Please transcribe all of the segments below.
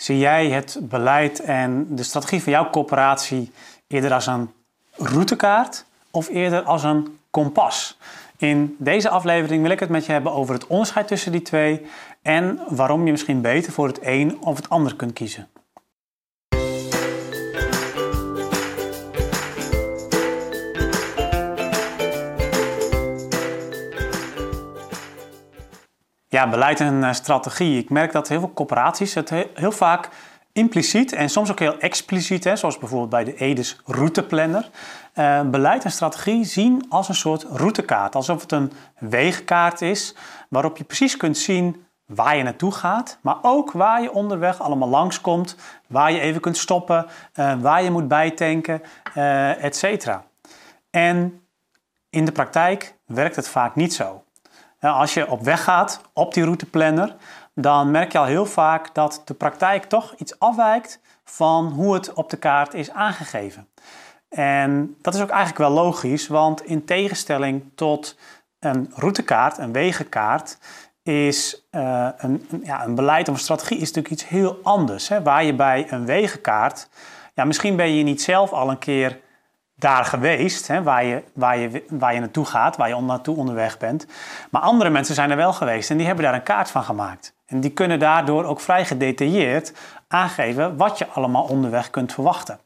Zie jij het beleid en de strategie van jouw corporatie eerder als een routekaart of eerder als een kompas? In deze aflevering wil ik het met je hebben over het onderscheid tussen die twee en waarom je misschien beter voor het een of het ander kunt kiezen. Ja, beleid en eh, strategie. Ik merk dat heel veel corporaties het heel vaak impliciet en soms ook heel expliciet, hè, zoals bijvoorbeeld bij de EDIS routeplanner, uh, beleid en strategie zien als een soort routekaart. Alsof het een weegkaart is waarop je precies kunt zien waar je naartoe gaat, maar ook waar je onderweg allemaal langskomt, waar je even kunt stoppen, uh, waar je moet bijtanken, uh, et cetera. En in de praktijk werkt het vaak niet zo. Als je op weg gaat op die routeplanner, dan merk je al heel vaak dat de praktijk toch iets afwijkt van hoe het op de kaart is aangegeven. En dat is ook eigenlijk wel logisch, want in tegenstelling tot een routekaart, een wegenkaart, is uh, een, ja, een beleid of een strategie is natuurlijk iets heel anders. Hè? Waar je bij een wegenkaart, ja, misschien ben je niet zelf al een keer daar geweest, hè, waar, je, waar, je, waar je naartoe gaat, waar je naartoe onderweg bent. Maar andere mensen zijn er wel geweest en die hebben daar een kaart van gemaakt. En die kunnen daardoor ook vrij gedetailleerd aangeven wat je allemaal onderweg kunt verwachten.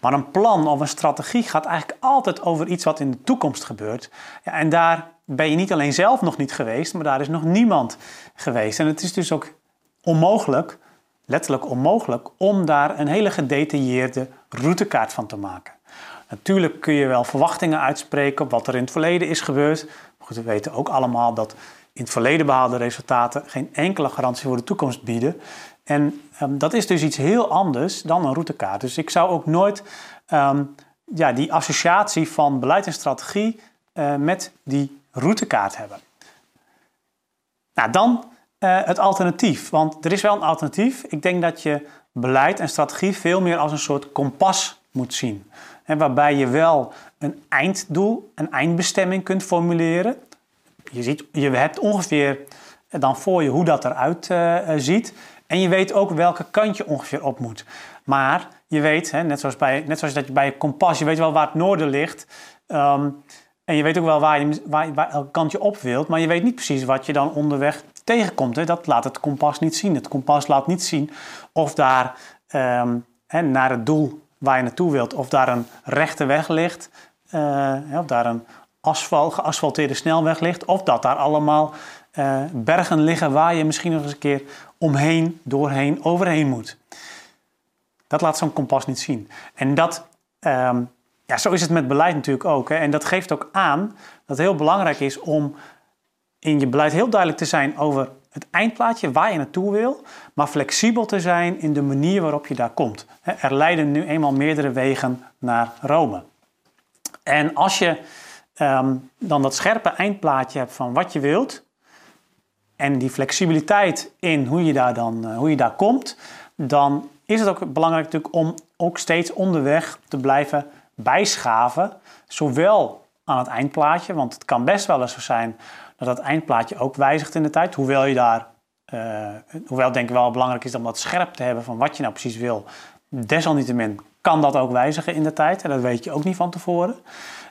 Maar een plan of een strategie gaat eigenlijk altijd over iets wat in de toekomst gebeurt. Ja, en daar ben je niet alleen zelf nog niet geweest, maar daar is nog niemand geweest. En het is dus ook onmogelijk, letterlijk onmogelijk, om daar een hele gedetailleerde routekaart van te maken. Natuurlijk kun je wel verwachtingen uitspreken op wat er in het verleden is gebeurd. Maar goed, we weten ook allemaal dat in het verleden behaalde resultaten geen enkele garantie voor de toekomst bieden. En um, dat is dus iets heel anders dan een routekaart. Dus ik zou ook nooit um, ja, die associatie van beleid en strategie uh, met die routekaart hebben. Nou, dan uh, het alternatief. Want er is wel een alternatief. Ik denk dat je beleid en strategie veel meer als een soort kompas moet zien. Waarbij je wel een einddoel, een eindbestemming kunt formuleren. Je, ziet, je hebt ongeveer dan voor je hoe dat eruit uh, ziet. En je weet ook welke kant je ongeveer op moet. Maar je weet, hè, net, zoals bij, net zoals dat je bij je kompas, je weet wel waar het noorden ligt. Um, en je weet ook wel waar, je, waar, elke kant je op wilt. Maar je weet niet precies wat je dan onderweg tegenkomt. Hè. Dat laat het kompas niet zien. Het kompas laat niet zien of daar um, hè, naar het doel waar je naartoe wilt, of daar een rechte weg ligt, uh, of daar een asfalt, geasfalteerde snelweg ligt, of dat daar allemaal uh, bergen liggen waar je misschien nog eens een keer omheen, doorheen, overheen moet. Dat laat zo'n kompas niet zien. En dat, um, ja, zo is het met beleid natuurlijk ook. Hè. En dat geeft ook aan dat het heel belangrijk is om in je beleid heel duidelijk te zijn over het eindplaatje waar je naartoe wil, maar flexibel te zijn in de manier waarop je daar komt. Er leiden nu eenmaal meerdere wegen naar Rome. En als je um, dan dat scherpe eindplaatje hebt van wat je wilt en die flexibiliteit in hoe je daar dan uh, hoe je daar komt, dan is het ook belangrijk natuurlijk om ook steeds onderweg te blijven bijschaven, zowel aan het eindplaatje, want het kan best wel eens zo zijn dat dat eindplaatje ook wijzigt in de tijd. Hoewel je daar, uh, hoewel denk ik wel belangrijk is om dat scherp te hebben van wat je nou precies wil. Desalniettemin kan dat ook wijzigen in de tijd. En dat weet je ook niet van tevoren.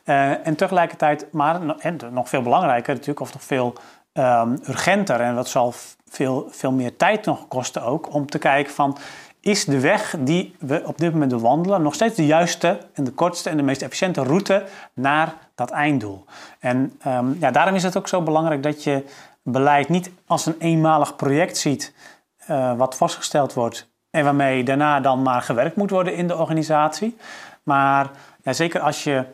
Uh, en tegelijkertijd, maar en nog veel belangrijker natuurlijk, of nog veel um, urgenter en wat zal veel, veel meer tijd nog kosten ook, om te kijken van is de weg die we op dit moment wandelen nog steeds de juiste en de kortste en de meest efficiënte route naar dat einddoel. En um, ja, daarom is het ook zo belangrijk dat je beleid niet als een eenmalig project ziet uh, wat vastgesteld wordt en waarmee daarna dan maar gewerkt moet worden in de organisatie. Maar ja, zeker als je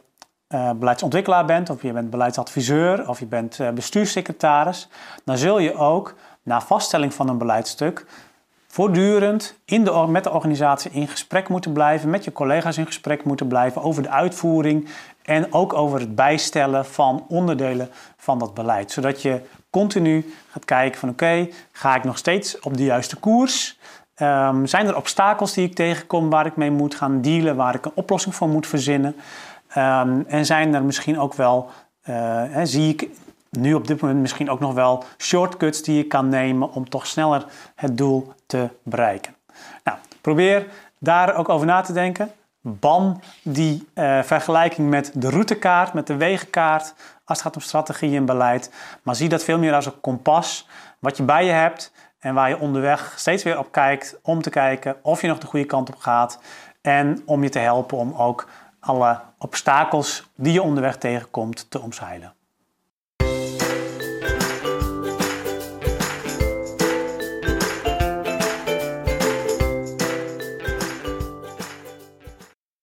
uh, beleidsontwikkelaar bent, of je bent beleidsadviseur, of je bent uh, bestuurssecretaris, dan zul je ook na vaststelling van een beleidstuk voortdurend in de, met de organisatie in gesprek moeten blijven, met je collega's in gesprek moeten blijven over de uitvoering en ook over het bijstellen van onderdelen van dat beleid. Zodat je continu gaat kijken van oké, ga ik nog steeds op de juiste koers? Um, zijn er obstakels die ik tegenkom waar ik mee moet gaan dealen, waar ik een oplossing voor moet verzinnen? Um, en zijn er misschien ook wel, hè, zie ik nu op dit moment misschien ook nog wel shortcuts die je kan nemen om toch sneller het doel te bereiken. Nou, probeer daar ook over na te denken. Ban die uh, vergelijking met de routekaart, met de wegenkaart, als het gaat om strategie en beleid. Maar zie dat veel meer als een kompas wat je bij je hebt en waar je onderweg steeds weer op kijkt om te kijken of je nog de goede kant op gaat. En om je te helpen om ook alle obstakels die je onderweg tegenkomt te omzeilen.